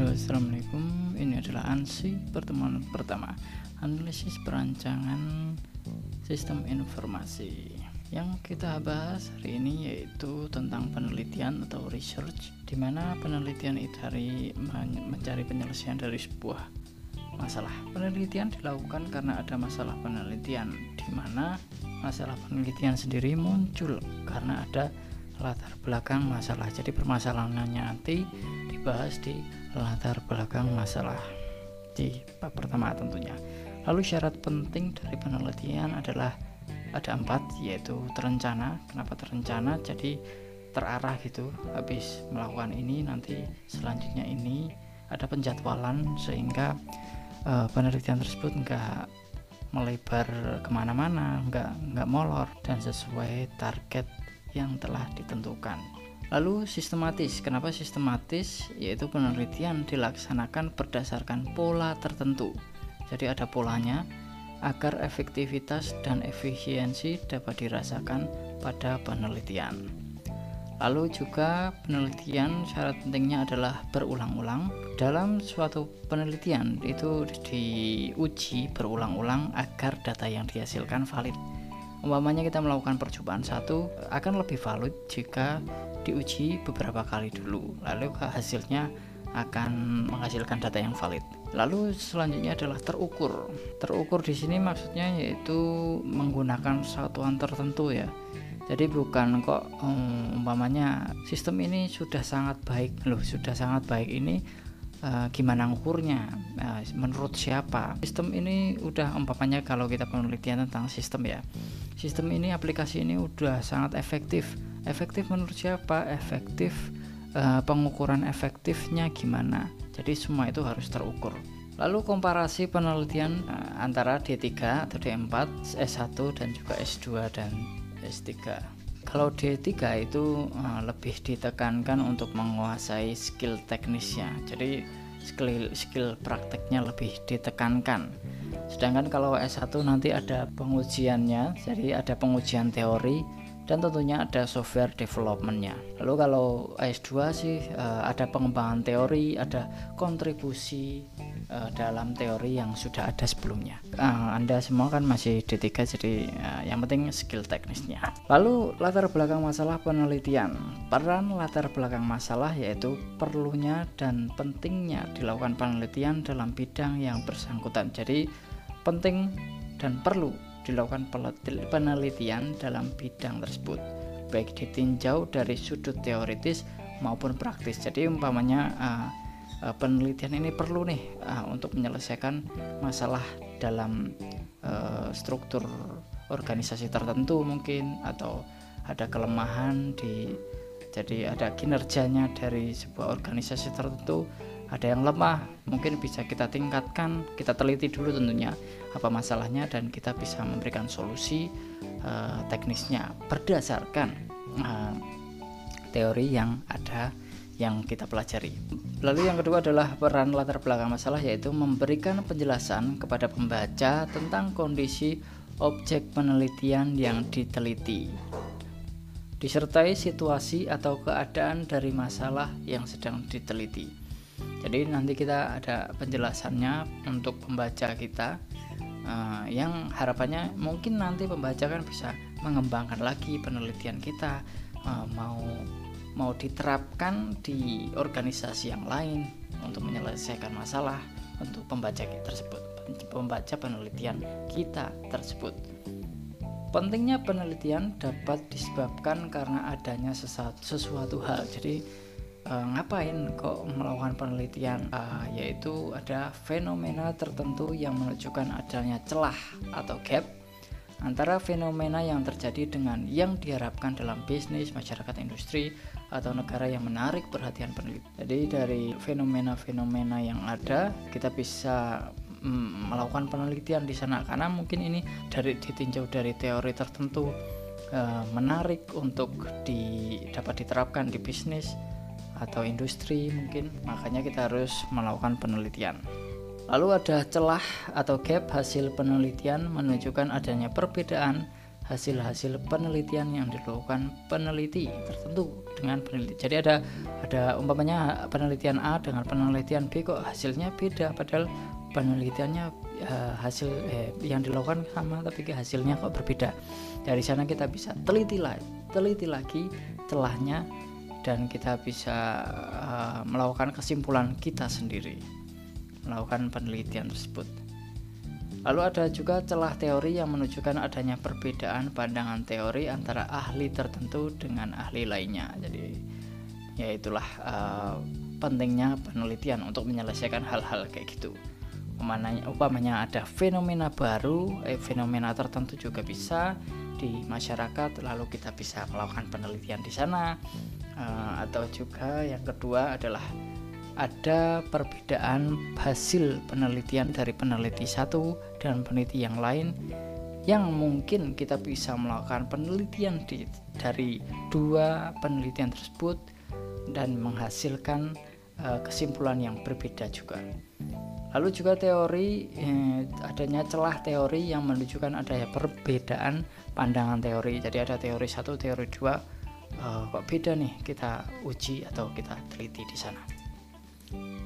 Halo, assalamualaikum. Ini adalah ANSI pertemuan pertama analisis perancangan sistem informasi. Yang kita bahas hari ini yaitu tentang penelitian atau research, di mana penelitian itu dari mencari penyelesaian dari sebuah masalah. Penelitian dilakukan karena ada masalah penelitian, di mana masalah penelitian sendiri muncul karena ada latar belakang masalah. Jadi permasalahannya nanti dibahas di latar belakang masalah di bab pertama tentunya. Lalu syarat penting dari penelitian adalah ada empat yaitu terencana. Kenapa terencana? Jadi terarah gitu. Habis melakukan ini nanti selanjutnya ini ada penjadwalan sehingga uh, penelitian tersebut enggak melebar ke mana-mana, enggak enggak molor dan sesuai target yang telah ditentukan. Lalu sistematis. Kenapa sistematis? Yaitu penelitian dilaksanakan berdasarkan pola tertentu. Jadi ada polanya agar efektivitas dan efisiensi dapat dirasakan pada penelitian. Lalu juga penelitian syarat pentingnya adalah berulang-ulang. Dalam suatu penelitian itu diuji berulang-ulang agar data yang dihasilkan valid umpamanya kita melakukan percobaan satu akan lebih valid jika diuji beberapa kali dulu lalu hasilnya akan menghasilkan data yang valid. Lalu selanjutnya adalah terukur. Terukur di sini maksudnya yaitu menggunakan satuan tertentu ya. Jadi bukan kok um, umpamanya sistem ini sudah sangat baik loh, sudah sangat baik ini uh, gimana ngukurnya uh, menurut siapa sistem ini udah umpamanya kalau kita penelitian tentang sistem ya sistem ini aplikasi ini udah sangat efektif efektif menurut siapa? Efektif uh, pengukuran efektifnya gimana? Jadi semua itu harus terukur. Lalu komparasi penelitian uh, antara D3 atau D4, S1 dan juga S2 dan S3 kalau D3 itu uh, lebih ditekankan untuk menguasai skill teknisnya. Jadi skill skill prakteknya lebih ditekankan. Sedangkan kalau S1 nanti ada pengujiannya jadi ada pengujian teori dan tentunya ada software developmentnya. Lalu kalau S2 sih uh, ada pengembangan teori, ada kontribusi uh, dalam teori yang sudah ada sebelumnya. Uh, anda semua kan masih D3 jadi yang penting skill teknisnya. Lalu latar belakang masalah penelitian. Peran latar belakang masalah yaitu perlunya dan pentingnya dilakukan penelitian dalam bidang yang bersangkutan. Jadi penting dan perlu dilakukan penelitian dalam bidang tersebut baik ditinjau dari sudut teoritis maupun praktis. Jadi umpamanya uh, penelitian ini perlu nih uh, untuk menyelesaikan masalah dalam uh, struktur organisasi tertentu mungkin atau ada kelemahan di jadi ada kinerjanya dari sebuah organisasi tertentu ada yang lemah mungkin bisa kita tingkatkan kita teliti dulu tentunya apa masalahnya dan kita bisa memberikan solusi uh, teknisnya. Berdasarkan uh, teori yang ada yang kita pelajari. Lalu yang kedua adalah peran latar belakang masalah yaitu memberikan penjelasan kepada pembaca tentang kondisi objek penelitian yang diteliti. Disertai situasi atau keadaan dari masalah yang sedang diteliti jadi nanti kita ada penjelasannya untuk pembaca kita uh, yang harapannya mungkin nanti pembaca kan bisa mengembangkan lagi penelitian kita uh, mau mau diterapkan di organisasi yang lain untuk menyelesaikan masalah untuk pembaca kita tersebut pembaca penelitian kita tersebut. Pentingnya penelitian dapat disebabkan karena adanya sesuatu, sesuatu hal. Jadi uh, ngapain kok melakukan penelitian? Uh, yaitu ada fenomena tertentu yang menunjukkan adanya celah atau gap antara fenomena yang terjadi dengan yang diharapkan dalam bisnis, masyarakat industri, atau negara yang menarik perhatian peneliti. Jadi dari fenomena-fenomena yang ada, kita bisa mm, melakukan penelitian di sana. Karena mungkin ini dari ditinjau dari teori tertentu uh, menarik untuk di, dapat diterapkan di bisnis atau industri mungkin makanya kita harus melakukan penelitian lalu ada celah atau gap hasil penelitian menunjukkan adanya perbedaan hasil-hasil penelitian yang dilakukan peneliti tertentu dengan peneliti. Jadi ada ada umpamanya penelitian A dengan penelitian B kok hasilnya beda padahal penelitiannya uh, hasil eh, yang dilakukan sama tapi hasilnya kok berbeda. Dari sana kita bisa teliti lagi, teliti lagi celahnya dan kita bisa uh, melakukan kesimpulan kita sendiri melakukan penelitian tersebut. Lalu ada juga celah teori yang menunjukkan adanya perbedaan pandangan teori antara ahli tertentu dengan ahli lainnya. Jadi ya itulah uh, pentingnya penelitian untuk menyelesaikan hal-hal kayak gitu. Umpamanya, upamanya ada fenomena baru, eh, fenomena tertentu juga bisa di masyarakat, lalu kita bisa melakukan penelitian di sana. Uh, atau juga yang kedua adalah ada perbedaan hasil penelitian dari peneliti satu dan peneliti yang lain yang mungkin kita bisa melakukan penelitian di, dari dua penelitian tersebut dan menghasilkan uh, kesimpulan yang berbeda juga. Lalu juga teori eh, adanya celah teori yang menunjukkan adanya perbedaan pandangan teori. Jadi ada teori satu, teori dua, uh, kok beda nih kita uji atau kita teliti di sana.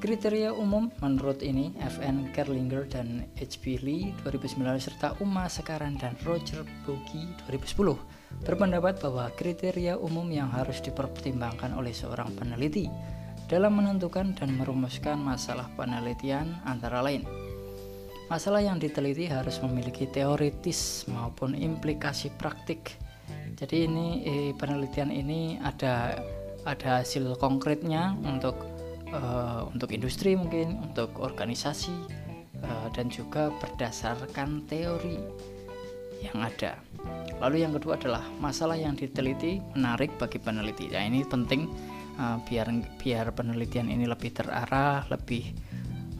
Kriteria umum menurut ini FN Kerlinger dan H.P. Lee 2009 serta Uma Sekaran dan Roger Bogi 2010 berpendapat bahwa kriteria umum yang harus dipertimbangkan oleh seorang peneliti dalam menentukan dan merumuskan masalah penelitian antara lain Masalah yang diteliti harus memiliki teoritis maupun implikasi praktik. Jadi ini eh, penelitian ini ada ada hasil konkretnya untuk uh, untuk industri mungkin untuk organisasi uh, dan juga berdasarkan teori yang ada. Lalu yang kedua adalah masalah yang diteliti menarik bagi peneliti. Nah ini penting uh, biar biar penelitian ini lebih terarah, lebih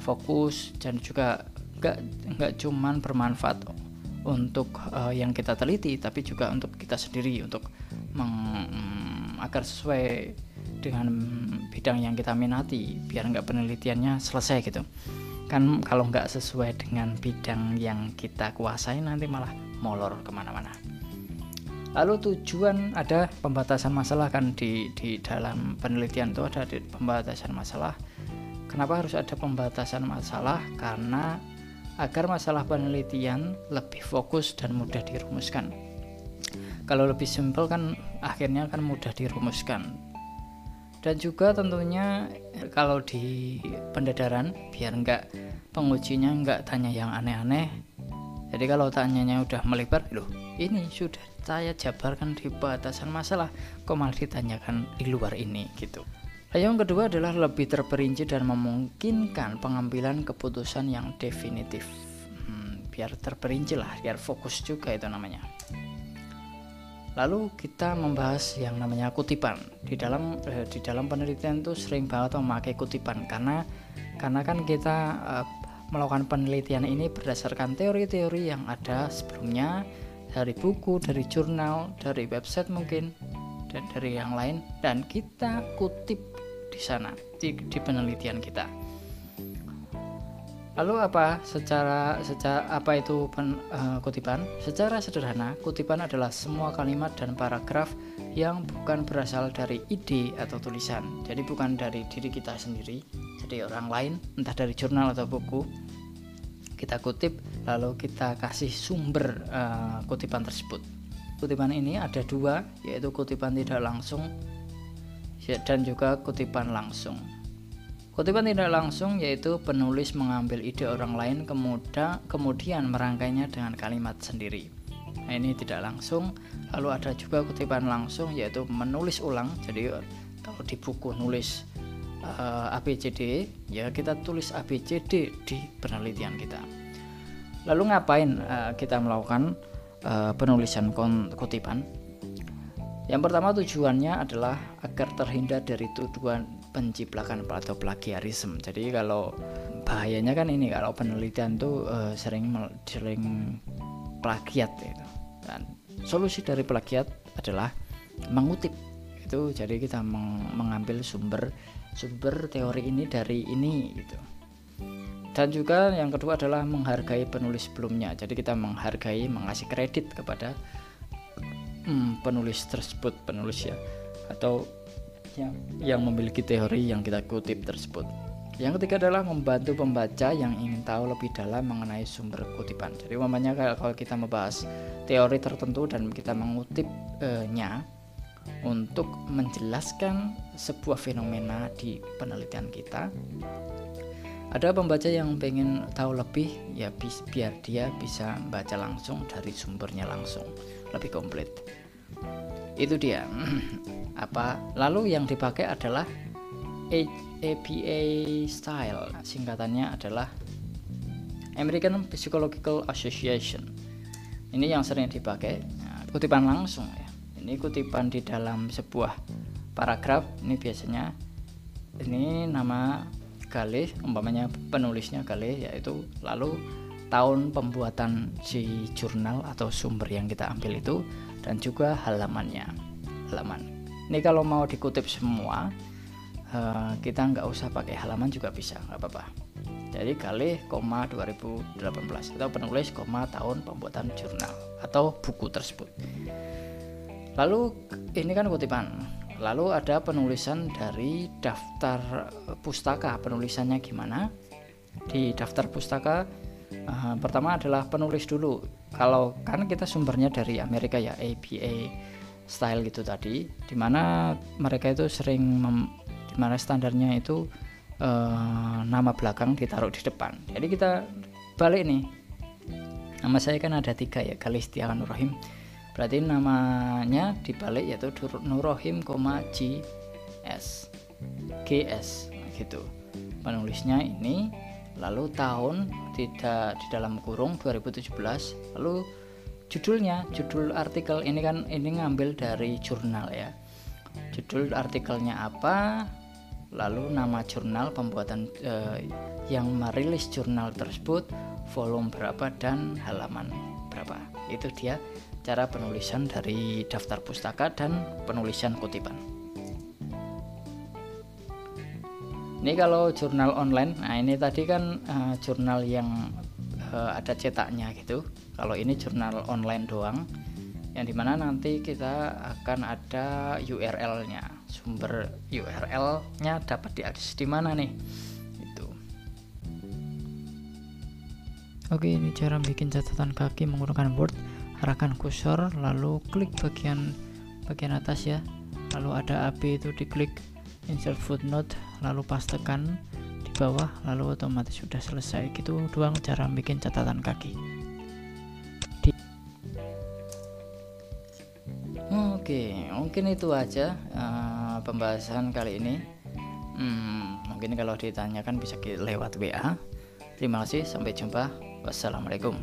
fokus dan juga nggak nggak cuman bermanfaat untuk uh, yang kita teliti, tapi juga untuk kita sendiri untuk meng, agar sesuai dengan bidang yang kita minati biar nggak penelitiannya selesai gitu. Kan kalau nggak sesuai dengan bidang yang kita kuasai nanti malah molor ke mana-mana. Lalu tujuan ada pembatasan masalah kan di di dalam penelitian itu ada di pembatasan masalah. Kenapa harus ada pembatasan masalah? Karena agar masalah penelitian lebih fokus dan mudah dirumuskan. Kalau lebih simpel kan akhirnya kan mudah dirumuskan. Dan juga tentunya kalau di pendadaran biar enggak pengujinya enggak tanya yang aneh-aneh. Jadi kalau tanyanya udah melebar loh ini sudah saya jabarkan di batasan masalah kok malah ditanyakan di luar ini? gitu yang kedua adalah lebih terperinci dan memungkinkan pengambilan keputusan yang definitif. Hmm, biar terperinci lah biar fokus juga itu namanya. Lalu kita membahas yang namanya kutipan. Di dalam eh, di dalam penelitian itu sering banget memakai kutipan karena karena kan kita eh, melakukan penelitian ini berdasarkan teori-teori yang ada sebelumnya dari buku, dari jurnal, dari website mungkin dan dari yang lain. Dan kita kutip di sana di, di penelitian kita. Lalu apa secara secara apa itu pen, uh, kutipan? Secara sederhana, kutipan adalah semua kalimat dan paragraf yang bukan berasal dari ide atau tulisan. Jadi bukan dari diri kita sendiri, jadi orang lain, entah dari jurnal atau buku. Kita kutip lalu kita kasih sumber uh, kutipan tersebut. Kutipan ini ada dua, yaitu kutipan tidak langsung dan juga kutipan langsung. Kutipan tidak langsung yaitu penulis mengambil ide orang lain kemudian, kemudian merangkainya dengan kalimat sendiri. Nah, ini tidak langsung. Lalu ada juga kutipan langsung yaitu menulis ulang. Jadi kalau di buku nulis uh, eh, ABCD, ya kita tulis ABCD di penelitian kita. Lalu ngapain uh, kita melakukan uh, penulisan kutipan? Yang pertama tujuannya adalah agar terhindar dari tuduhan penciplakan atau plagiarisme. Jadi kalau bahayanya kan ini kalau penelitian tuh uh, sering sering plagiat itu. Dan solusi dari plagiat adalah mengutip itu. Jadi kita meng mengambil sumber sumber teori ini dari ini gitu. Dan juga yang kedua adalah menghargai penulis sebelumnya. Jadi kita menghargai, mengasih kredit kepada hmm, penulis tersebut penulis ya atau yang yang memiliki teori yang kita kutip tersebut. Yang ketiga adalah membantu pembaca yang ingin tahu lebih dalam mengenai sumber kutipan. Jadi umpamanya kalau kita membahas teori tertentu dan kita mengutipnya untuk menjelaskan sebuah fenomena di penelitian kita, ada pembaca yang pengen tahu lebih ya biar dia bisa baca langsung dari sumbernya langsung lebih komplit. Itu dia. Apa? Lalu yang dipakai adalah APA style singkatannya adalah American Psychological Association ini yang sering dipakai nah, kutipan langsung ya ini kutipan di dalam sebuah paragraf ini biasanya ini nama Galih umpamanya penulisnya Galih yaitu lalu tahun pembuatan si jurnal atau sumber yang kita ambil itu dan juga halamannya. Halaman. Ini kalau mau dikutip semua uh, kita nggak usah pakai halaman juga bisa nggak apa-apa. Jadi kali koma 2018 atau penulis koma tahun pembuatan jurnal atau buku tersebut. Lalu ini kan kutipan. Lalu ada penulisan dari daftar pustaka. Penulisannya gimana? Di daftar pustaka uh, pertama adalah penulis dulu. Kalau kan kita sumbernya dari Amerika ya APA style gitu tadi di mana mereka itu sering di mana standarnya itu uh, nama belakang ditaruh di depan. Jadi kita balik nih. Nama saya kan ada tiga ya Kalistiawan Nurrohim berarti namanya dibalik yaitu Nurrohim, GS GS gitu. Penulisnya ini lalu tahun tidak di dalam kurung 2017 lalu judulnya judul artikel ini kan ini ngambil dari jurnal ya. Judul artikelnya apa lalu nama jurnal pembuatan eh, yang merilis jurnal tersebut volume berapa dan halaman berapa. Itu dia cara penulisan dari daftar pustaka dan penulisan kutipan ini kalau jurnal online nah ini tadi kan uh, jurnal yang uh, ada cetaknya gitu. Kalau ini jurnal online doang yang di mana nanti kita akan ada URL-nya sumber URL-nya dapat diakses di mana nih? Itu Oke ini cara bikin catatan kaki menggunakan Word. Arahkan kursor lalu klik bagian bagian atas ya. Lalu ada AB itu diklik insert footnote lalu pastekan di bawah lalu otomatis sudah selesai gitu doang cara bikin catatan kaki Oke, mungkin itu aja uh, pembahasan kali ini. Hmm, mungkin kalau ditanyakan bisa lewat WA. Terima kasih, sampai jumpa. Wassalamualaikum.